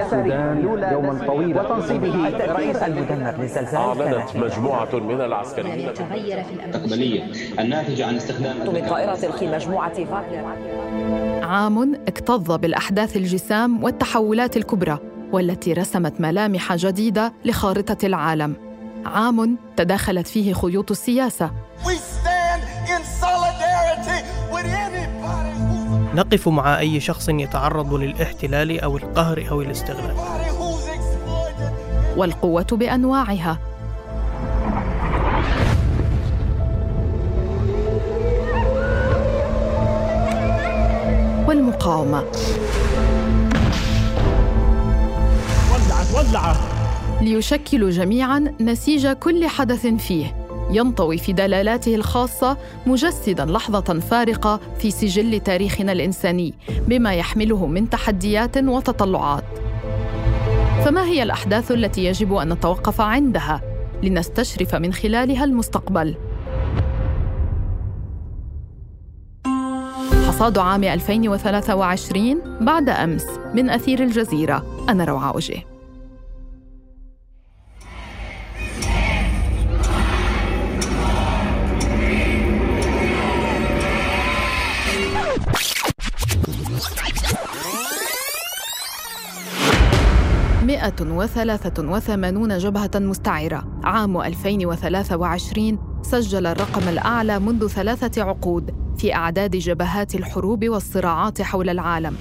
السودان يوما طويلا. وتنصيبه. رئيس المدمر للزلزال أعلنت مجموعة من العسكريين. تغير في المستقبلية الناتجة عن استخدام من طائرة الخي مجموعة عام اكتظ بالأحداث الجسام والتحولات الكبرى والتي رسمت ملامح جديدة لخارطة العالم. عام تداخلت فيه خيوط السياسة. نقف مع أي شخص يتعرض للاحتلال أو القهر أو الاستغلال. والقوة بأنواعها. والمقاومة. ولعت ولعت ليشكلوا جميعا نسيج كل حدث فيه. ينطوي في دلالاته الخاصة مجسدا لحظة فارقة في سجل تاريخنا الإنساني بما يحمله من تحديات وتطلعات. فما هي الأحداث التي يجب أن نتوقف عندها لنستشرف من خلالها المستقبل؟ حصاد عام 2023 بعد أمس من أثير الجزيرة. أنا روعة اوجيه مئة وثلاثة وثمانون جبهة مستعرة. عام 2023 سجل الرقم الأعلى منذ ثلاثة عقود في أعداد جبهات الحروب والصراعات حول العالم.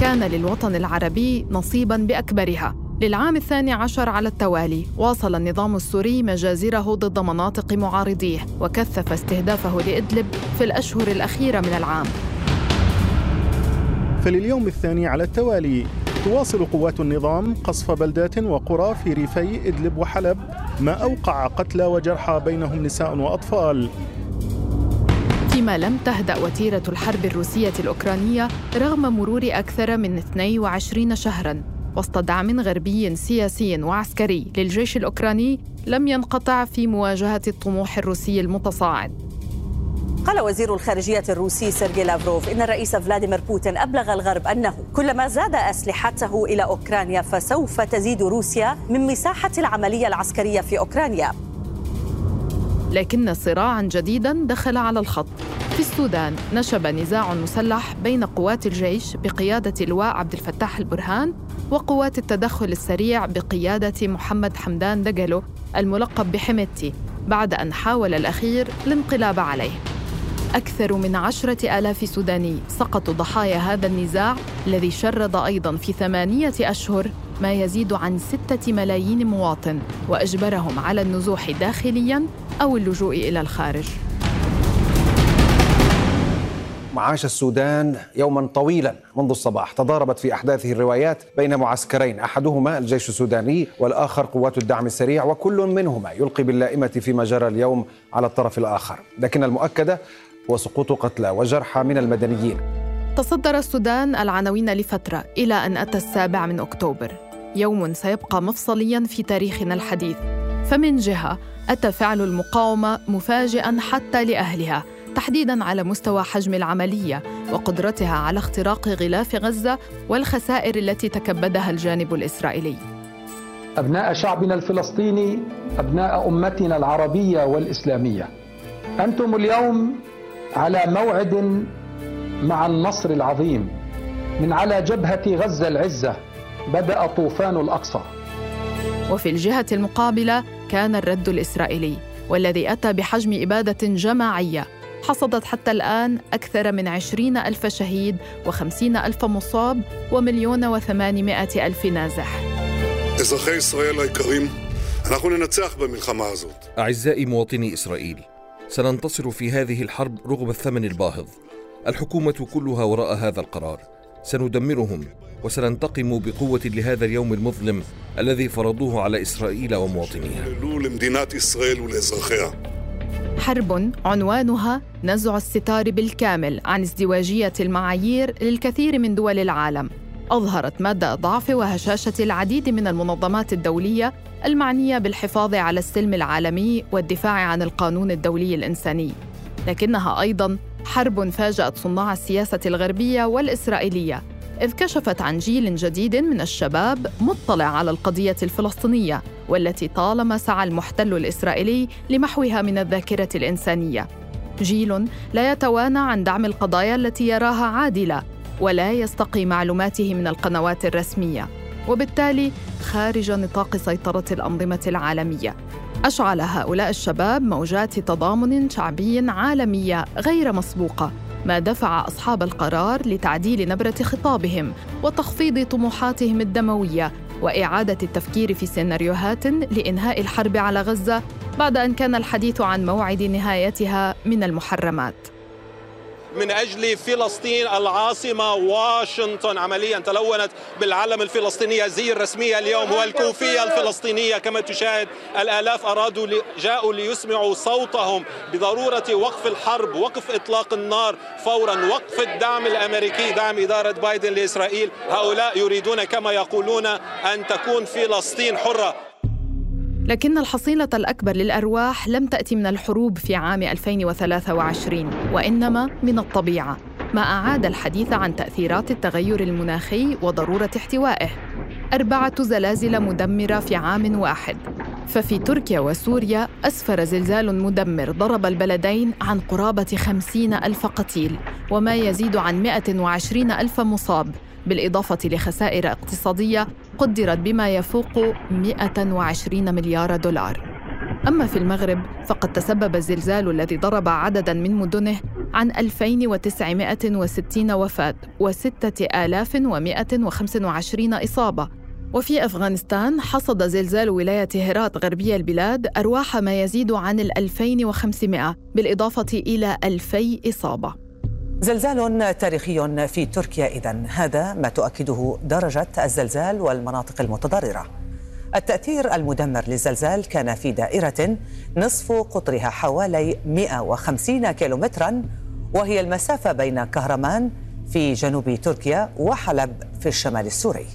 كان للوطن العربي نصيباً بأكبرها. للعام الثاني عشر على التوالي واصل النظام السوري مجازره ضد مناطق معارضيه وكثف استهدافه لإدلب في الأشهر الأخيرة من العام. فلليوم الثاني على التوالي تواصل قوات النظام قصف بلدات وقرى في ريفي إدلب وحلب ما أوقع قتلى وجرحى بينهم نساء وأطفال. فيما لم تهدأ وتيرة الحرب الروسية الأوكرانية رغم مرور أكثر من 22 شهراً وسط دعم غربي سياسي وعسكري للجيش الأوكراني لم ينقطع في مواجهة الطموح الروسي المتصاعد. قال وزير الخارجية الروسي سيرجي لافروف إن الرئيس فلاديمير بوتين أبلغ الغرب أنه كلما زاد أسلحته إلى أوكرانيا فسوف تزيد روسيا من مساحة العملية العسكرية في أوكرانيا. لكن صراعا جديدا دخل على الخط. في السودان نشب نزاع مسلح بين قوات الجيش بقيادة لواء عبد الفتاح البرهان وقوات التدخل السريع بقيادة محمد حمدان دقلو الملقب بحميتي بعد أن حاول الأخير الانقلاب عليه. أكثر من عشرة آلاف سوداني. سقطوا ضحايا هذا النزاع الذي شرد أيضا في ثمانية أشهر ما يزيد عن ستة ملايين مواطن وأجبرهم على النزوح داخليا أو اللجوء إلى الخارج. معاش السودان يوما طويلا منذ الصباح تضاربت في أحداثه الروايات بين معسكرين أحدهما الجيش السوداني والآخر قوات الدعم السريع وكل منهما يلقي باللائمة فيما جرى اليوم على الطرف الآخر. لكن المؤكدة وسقوط قتلى وجرحى من المدنيين. تصدر السودان العناوين لفترة إلى أن أتى السابع من أكتوبر. يوم سيبقى مفصليا في تاريخنا الحديث. فمن جهة أتى فعل المقاومة مفاجئا حتى لأهلها تحديدا على مستوى حجم العملية وقدرتها على اختراق غلاف غزة والخسائر التي تكبدها الجانب الإسرائيلي. أبناء شعبنا الفلسطيني أبناء أمتنا العربية والإسلامية. أنتم اليوم على موعد مع النصر العظيم من على جبهة غزة العزة بدأ طوفان الأقصى وفي الجهة المقابلة كان الرد الإسرائيلي والذي أتى بحجم إبادة جماعية حصدت حتى الآن أكثر من عشرين ألف شهيد وخمسين ألف مصاب ومليون وثمانمائة ألف نازح אזרחי ישראל היקרים, אנחנו ננצח במלחמה הזאת. أعزائي مواطني إسرائيل سننتصر في هذه الحرب رغم الثمن الباهظ. الحكومة كلها وراء هذا القرار. سندمرهم وسننتقم بقوة لهذا اليوم المظلم الذي فرضوه على إسرائيل ومواطنيها. حرب عنوانها نزع الستار بالكامل عن ازدواجية المعايير للكثير من دول العالم. أظهرت مدى ضعف وهشاشة العديد من المنظمات الدولية المعنية بالحفاظ على السلم العالمي والدفاع عن القانون الدولي الإنساني. لكنها أيضا حرب فاجأت صناع السياسة الغربية والإسرائيلية إذ كشفت عن جيل جديد من الشباب مطلع على القضية الفلسطينية والتي طالما سعى المحتل الإسرائيلي لمحوها من الذاكرة الإنسانية. جيل لا يتوانى عن دعم القضايا التي يراها عادلة ولا يستقي معلوماته من القنوات الرسمية. وبالتالي خارج نطاق سيطرة الأنظمة العالمية. أشعل هؤلاء الشباب موجات تضامن شعبي عالمية غير مسبوقة ما دفع أصحاب القرار لتعديل نبرة خطابهم وتخفيض طموحاتهم الدموية وإعادة التفكير في سيناريوهات لإنهاء الحرب على غزة بعد أن كان الحديث عن موعد نهايتها من المحرمات. من أجل فلسطين العاصمة واشنطن. عمليا تلونت بالعلم الفلسطينية زي الرسمية اليوم والكوفية الفلسطينية. كما تشاهد الآلاف أرادوا جاءوا ليسمعوا صوتهم بضرورة وقف الحرب وقف إطلاق النار فورا وقف الدعم الأمريكي دعم إدارة بايدن لإسرائيل. هؤلاء يريدون كما يقولون أن تكون فلسطين حرة. لكن الحصيلة الأكبر للأرواح لم تأتي من الحروب في عام 2023 وإنما من الطبيعة ما أعاد الحديث عن تأثيرات التغير المناخي وضرورة احتوائه. أربعة زلازل مدمرة في عام واحد. ففي تركيا وسوريا أسفر زلزال مدمر ضرب البلدين عن قرابة خمسين ألف قتيل وما يزيد عن 120 ألف مصاب. بالإضافة لخسائر اقتصادية قدرت بما يفوق 120 مليار دولار. أما في المغرب فقد تسبب الزلزال الذي ضرب عدداً من مدنه عن 2960 وفاة و6125 إصابة. وفي أفغانستان حصد زلزال ولاية هرات غربية البلاد أرواح ما يزيد عن ال 2500 بالإضافة إلى 2000 إصابة. زلزال تاريخي في تركيا إذا هذا ما تؤكده درجة الزلزال والمناطق المتضررة. التأثير المدمر للزلزال كان في دائرة نصف قطرها حوالي 150 كيلومترا وهي المسافة بين كهرمان في جنوب تركيا وحلب في الشمال السوري.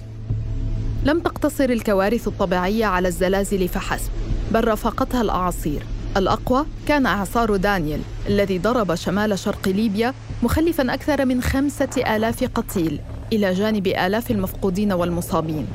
لم تقتصر الكوارث الطبيعية على الزلازل فحسب بل رافقتها الأعاصير. الأقوى كان إعصار دانيال الذي ضرب شمال شرق ليبيا مخلفا أكثر من خمسة آلاف قتيل إلى جانب آلاف المفقودين والمصابين.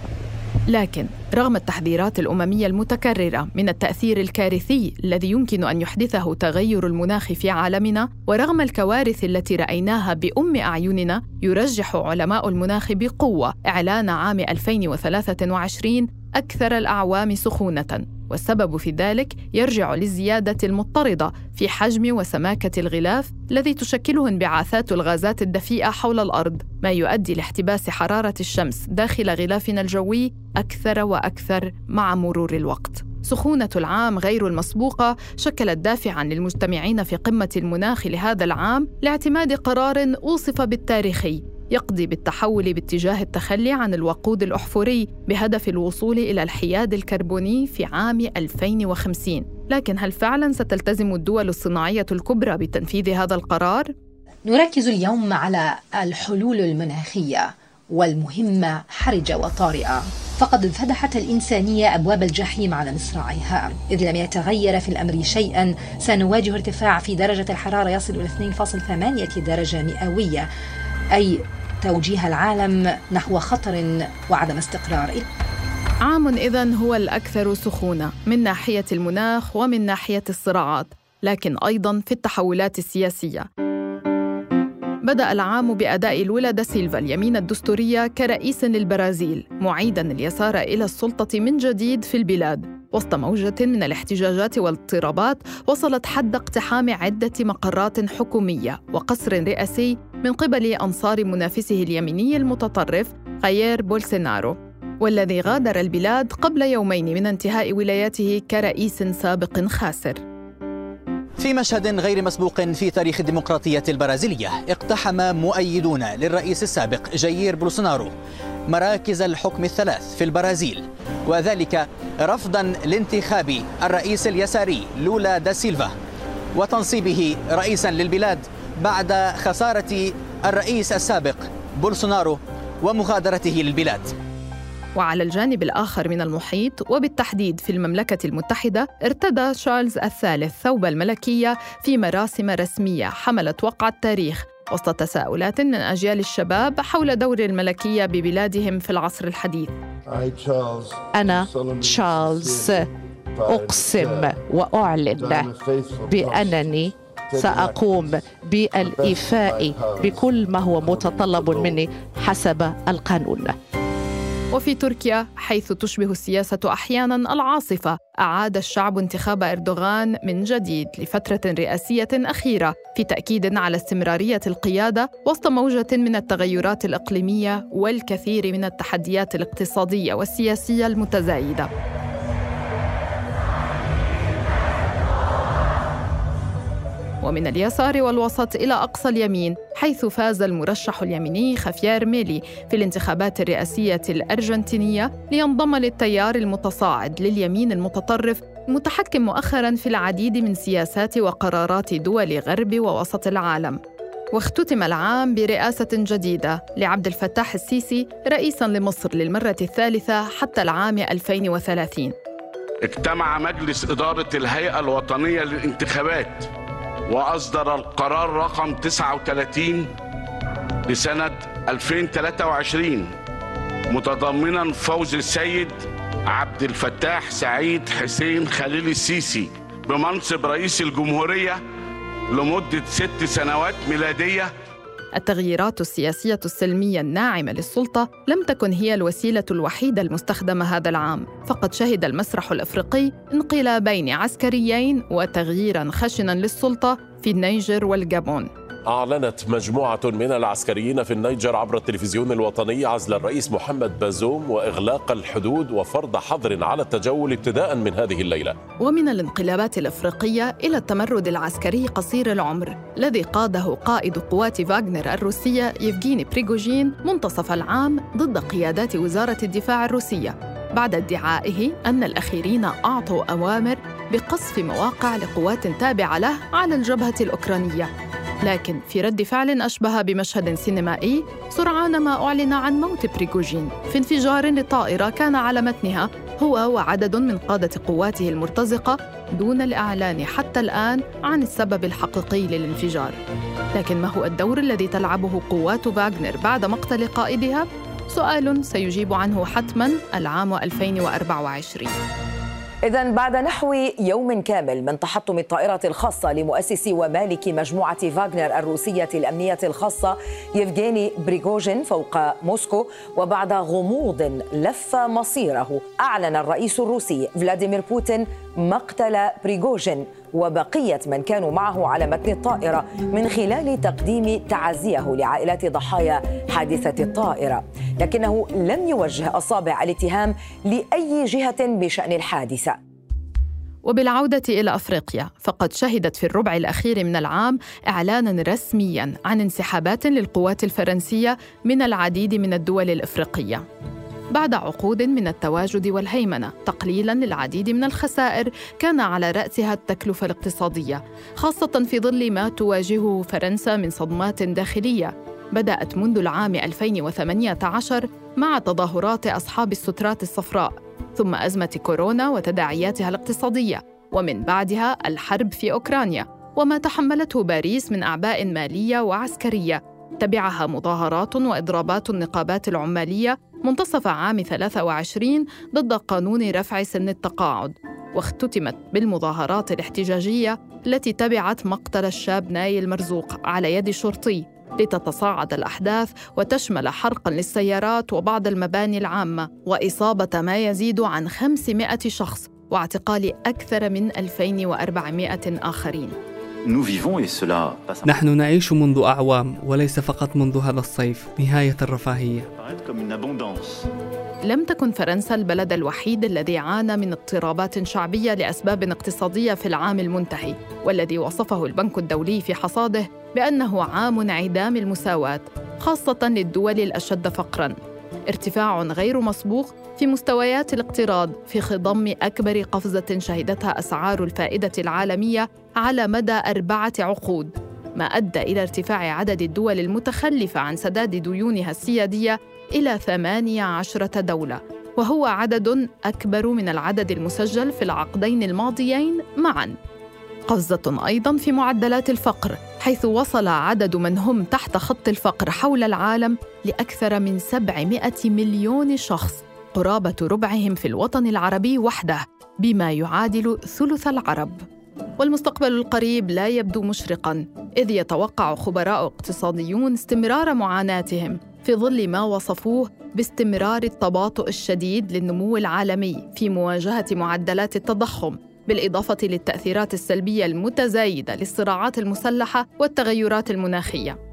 لكن رغم التحذيرات الأممية المتكررة من التأثير الكارثي الذي يمكن أن يحدثه تغير المناخ في عالمنا ورغم الكوارث التي رأيناها بأم أعيننا يرجح علماء المناخ بقوة إعلان عام 2023 أكثر الأعوام سخونة. والسبب في ذلك يرجع للزيادة المضطردة في حجم وسماكة الغلاف الذي تشكله انبعاثات الغازات الدفيئة حول الأرض ما يؤدي لاحتباس حرارة الشمس داخل غلافنا الجوي أكثر وأكثر مع مرور الوقت. سخونة العام غير المسبوقة شكلت دافعا للمجتمعين في قمة المناخ لهذا العام لاعتماد قرار أوصف بالتاريخي يقضي بالتحول باتجاه التخلي عن الوقود الأحفوري بهدف الوصول إلى الحياد الكربوني في عام 2050 لكن هل فعلا ستلتزم الدول الصناعية الكبرى بتنفيذ هذا القرار؟ نركز اليوم على الحلول المناخية والمهمة حرجة وطارئة. فقد فتحت الإنسانية أبواب الجحيم على مصراعيها. إذ لم يتغير في الأمر شيئا سنواجه ارتفاع في درجة الحرارة يصل إلى 2.8 درجة مئوية. أي توجيه العالم نحو خطر وعدم استقرار. عام إذا هو الأكثر سخونة من ناحية المناخ ومن ناحية الصراعات لكن أيضا في التحولات السياسية. بدأ العام بأداء لولا دا سيلفا اليمين الدستورية كرئيس للبرازيل معيدا اليسار إلى السلطة من جديد في البلاد. وسط موجة من الاحتجاجات والاضطرابات وصلت حد اقتحام عدة مقرات حكومية وقصر رئاسي من قبل أنصار منافسه اليميني المتطرف جايير بولسونارو والذي غادر البلاد قبل يومين من انتهاء ولايته كرئيس سابق خاسر. في مشهد غير مسبوق في تاريخ الديمقراطية البرازيلية اقتحم مؤيدون للرئيس السابق جايير بولسونارو. مراكز الحكم الثلاث في البرازيل وذلك رفضا لانتخاب الرئيس اليساري لولا دا سيلفا وتنصيبه رئيسا للبلاد بعد خسارة الرئيس السابق بولسونارو ومغادرته للبلاد. وعلى الجانب الآخر من المحيط وبالتحديد في المملكة المتحدة ارتدى شارلز الثالث ثوب الملكية في مراسم رسمية حملت وقع التاريخ وسط تساؤلات من أجيال الشباب حول دور الملكية ببلادهم في العصر الحديث. أنا تشارلز أقسم وأعلن بأنني سأقوم بالإيفاء بكل ما هو متطلب مني حسب القانون. وفي تركيا حيث تشبه السياسة أحيانا العاصفة أعاد الشعب انتخاب إردوغان من جديد لفترة رئاسية أخيرة في تأكيد على استمرارية القيادة وسط موجة من التغيرات الإقليمية والكثير من التحديات الاقتصادية والسياسية المتزايدة. ومن اليسار والوسط إلى أقصى اليمين حيث فاز المرشح اليميني خفيار ميلي في الانتخابات الرئاسية الأرجنتينية لينضم للتيار المتصاعد لليمين المتطرف المتحكم مؤخرا في العديد من سياسات وقرارات دول غرب ووسط العالم. واختتم العام برئاسة جديدة لعبد الفتاح السيسي رئيسا لمصر للمرة الثالثة حتى العام 2030 اجتمع مجلس إدارة الهيئة الوطنية للانتخابات. وأصدر القرار رقم 39 لسنة 2023 متضمنا فوز السيد عبد الفتاح سعيد حسين خليل السيسي بمنصب رئيس الجمهورية لمدة ست سنوات ميلادية التغييرات السياسية السلمية الناعمة للسلطة لم تكن هي الوسيلة الوحيدة المستخدمة هذا العام، فقد شهد المسرح الأفريقي انقلابين عسكريين وتغييرا خشنا للسلطة في النيجر والجابون. أعلنت مجموعة من العسكريين في النيجر عبر التلفزيون الوطني عزل الرئيس محمد بازوم وإغلاق الحدود وفرض حظر على التجول ابتداء من هذه الليلة. ومن الانقلابات الأفريقية إلى التمرد العسكري قصير العمر الذي قاده قائد قوات فاغنر الروسية يفغيني بريغوجين منتصف العام ضد قيادات وزارة الدفاع الروسية. بعد ادعائه أن الأخيرين أعطوا أوامر بقصف مواقع لقوات تابعة له على الجبهة الأوكرانية. لكن في رد فعل أشبه بمشهد سينمائي سرعان ما أعلن عن موت بريغوجين. في انفجار لطائرة كان على متنها هو وعدد من قادة قواته المرتزقة دون الإعلان حتى الآن عن السبب الحقيقي للانفجار. لكن ما هو الدور الذي تلعبه قوات فاغنر بعد مقتل قائدها؟ سؤال سيجيب عنه حتما العام 2024 إذا بعد نحو يوم كامل من تحطم الطائرة الخاصة لمؤسس ومالك مجموعة فاغنر الروسية الأمنية الخاصة يفغيني بريغوجين فوق موسكو وبعد غموض لف مصيره. أعلن الرئيس الروسي فلاديمير بوتين مقتل بريغوجين. وبقية من كانوا معه على متن الطائرة من خلال تقديم تعزية لعائلات ضحايا حادثة الطائرة. لكنه لم يوجه أصابع الاتهام لأي جهة بشأن الحادثة. وبالعودة إلى أفريقيا فقد شهدت في الربع الأخير من العام إعلانا رسميا عن انسحابات للقوات الفرنسية من العديد من الدول الإفريقية. بعد عقود من التواجد والهيمنة تقليلا للعديد من الخسائر كان على رأسها التكلفة الاقتصادية خاصة في ظل ما تواجهه فرنسا من صدمات داخلية. بدأت منذ العام 2018 مع تظاهرات أصحاب السترات الصفراء ثم أزمة كورونا وتداعياتها الاقتصادية ومن بعدها الحرب في أوكرانيا وما تحملته باريس من أعباء مالية وعسكرية. تبعها مظاهرات وإضرابات النقابات العمالية منتصف عام 23 ضد قانون رفع سن التقاعد واختتمت بالمظاهرات الاحتجاجية التي تبعت مقتل الشاب نايل مرزوق على يد شرطي. لتتصاعد الأحداث وتشمل حرقا للسيارات وبعض المباني العامة وإصابة ما يزيد عن 500 شخص واعتقال أكثر من 2400 آخرين. نحن نعيش منذ أعوام وليس فقط منذ هذا الصيف نهاية الرفاهية. لم تكن فرنسا البلد الوحيد الذي عانى من اضطرابات شعبية لأسباب اقتصادية في العام المنتهي والذي وصفه البنك الدولي في حصاده بأنه عام انعدام المساواة خاصة للدول الأشد فقراً. ارتفاع غير مسبوق في مستويات الاقتراض في خضم أكبر قفزة شهدتها أسعار الفائدة العالمية على مدى أربعة عقود ما أدى إلى ارتفاع عدد الدول المتخلفة عن سداد ديونها السيادية إلى 18 دولة وهو عدد أكبر من العدد المسجل في العقدين الماضيين معاً. قفزة أيضاً في معدلات الفقر حيث وصل عدد من هم تحت خط الفقر حول العالم لأكثر من 700 مليون شخص. قرابة ربعهم في الوطن العربي وحده بما يعادل ثلث العرب. والمستقبل القريب لا يبدو مشرقا إذ يتوقع خبراء اقتصاديون استمرار معاناتهم في ظل ما وصفوه باستمرار التباطؤ الشديد للنمو العالمي في مواجهة معدلات التضخم بالإضافة للتأثيرات السلبية المتزايدة للصراعات المسلحة والتغيرات المناخية.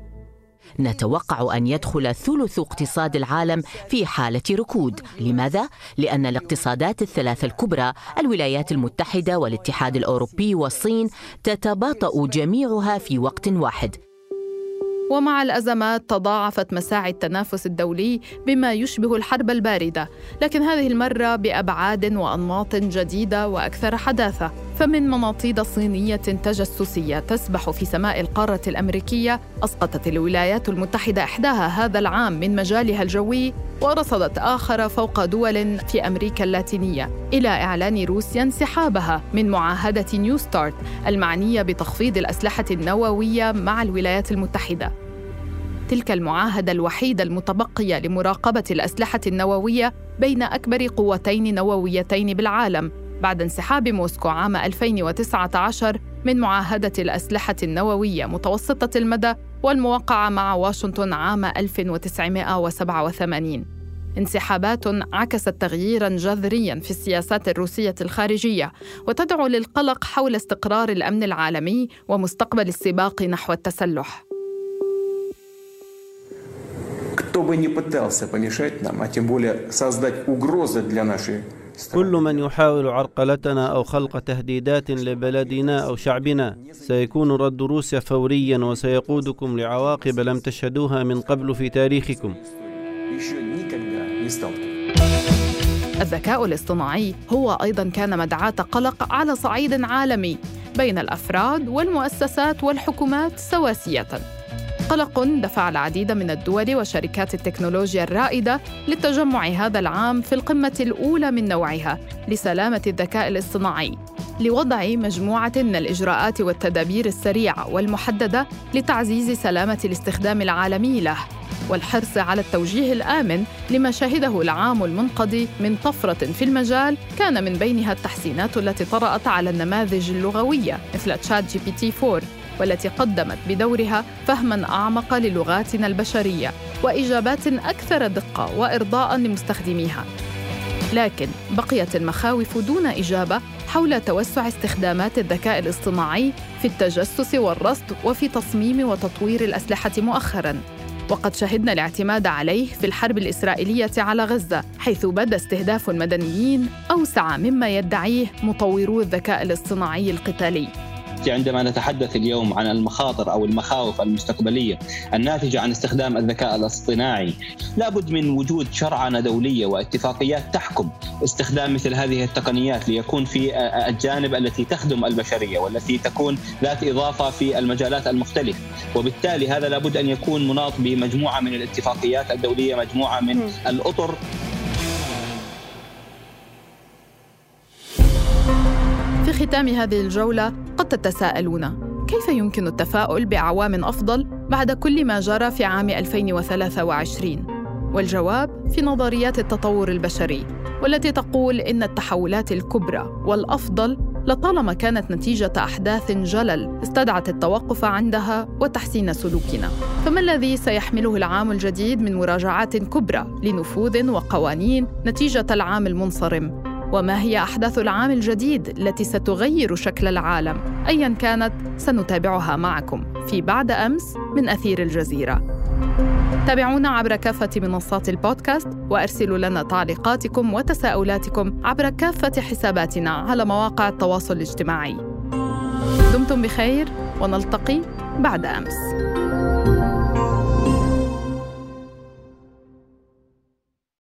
نتوقع أن يدخل ثلث اقتصاد العالم في حالة ركود لماذا؟ لأن الاقتصادات الثلاث الكبرى الولايات المتحدة والاتحاد الأوروبي والصين تتباطأ جميعها في وقت واحد ومع الأزمات تضاعفت مساعي التنافس الدولي بما يشبه الحرب الباردة. لكن هذه المرة بأبعاد وأنماط جديدة وأكثر حداثة. فمن مناطيد صينية تجسسية تسبح في سماء القارة الأمريكية أسقطت الولايات المتحدة إحداها هذا العام من مجالها الجوي ورصدت آخر فوق دول في أمريكا اللاتينية. إلى إعلان روسيا انسحابها من معاهدة نيو ستارت المعنية بتخفيض الأسلحة النووية مع الولايات المتحدة. تلك المعاهدة الوحيدة المتبقية لمراقبة الأسلحة النووية بين أكبر قوتين نوويتين بالعالم بعد انسحاب موسكو عام 2019 من معاهدة الأسلحة النووية متوسطة المدى والموقعة مع واشنطن عام 1987 انسحابات عكست تغييرا جذريا في السياسات الروسيه الخارجيه وتدعو للقلق حول استقرار الامن العالمي ومستقبل السباق نحو التسلح Кто бы не пытался помешать нам, а тем более создать угрозы для нашей كل من يحاول عرقلتنا أو خلق تهديدات لبلدنا أو شعبنا سيكون رد روسيا فوريا وسيقودكم لعواقب لم تشهدوها من قبل في تاريخكم. الذكاء الاصطناعي هو أيضا كان مدعاة قلق على صعيد عالمي بين الأفراد والمؤسسات والحكومات سواسية. قلق دفع العديد من الدول وشركات التكنولوجيا الرائدة للتجمع هذا العام في القمة الأولى من نوعها لسلامة الذكاء الاصطناعي لوضع مجموعة من الإجراءات والتدابير السريعة والمحددة لتعزيز سلامة الاستخدام العالمي له والحرص على التوجيه الآمن لما شهده العام المنقضي من طفرة في المجال كان من بينها التحسينات التي طرأت على النماذج اللغوية مثل تشات جي بي تي 4 والتي قدمت بدورها فهما أعمق للغاتنا البشرية وإجابات أكثر دقة وإرضاء لمستخدميها. لكن بقيت المخاوف دون إجابة حول توسع استخدامات الذكاء الاصطناعي في التجسس والرصد وفي تصميم وتطوير الأسلحة مؤخرا. وقد شهدنا الاعتماد عليه في الحرب الإسرائيلية على غزة حيث بدا استهداف المدنيين أوسع مما يدعيه مطورو الذكاء الاصطناعي القتالي. عندما نتحدث اليوم عن المخاطر أو المخاوف المستقبلية الناتجة عن استخدام الذكاء الاصطناعي لابد من وجود شرعنة دولية واتفاقيات تحكم استخدام مثل هذه التقنيات ليكون في الجانب التي تخدم البشرية والتي تكون ذات إضافة في المجالات المختلفة. وبالتالي هذا لابد أن يكون مناط بمجموعة من الاتفاقيات الدولية مجموعة من الأطر. في ختام هذه الجولة قد تتساءلون كيف يمكن التفاؤل بعوام أفضل بعد كل ما جرى في عام 2023 والجواب في نظريات التطور البشري والتي تقول إن التحولات الكبرى والأفضل لطالما كانت نتيجة أحداث جلل استدعت التوقف عندها وتحسين سلوكنا. فما الذي سيحمله العام الجديد من مراجعات كبرى لنفوذ وقوانين نتيجة العام المنصرم؟ وما هي أحداث العام الجديد التي ستغير شكل العالم؟ ايا كانت سنتابعها معكم في بعد أمس من أثير الجزيرة. تابعونا عبر كافة منصات البودكاست وأرسلوا لنا تعليقاتكم وتساؤلاتكم عبر كافة حساباتنا على مواقع التواصل الاجتماعي. دمتم بخير ونلتقي بعد أمس.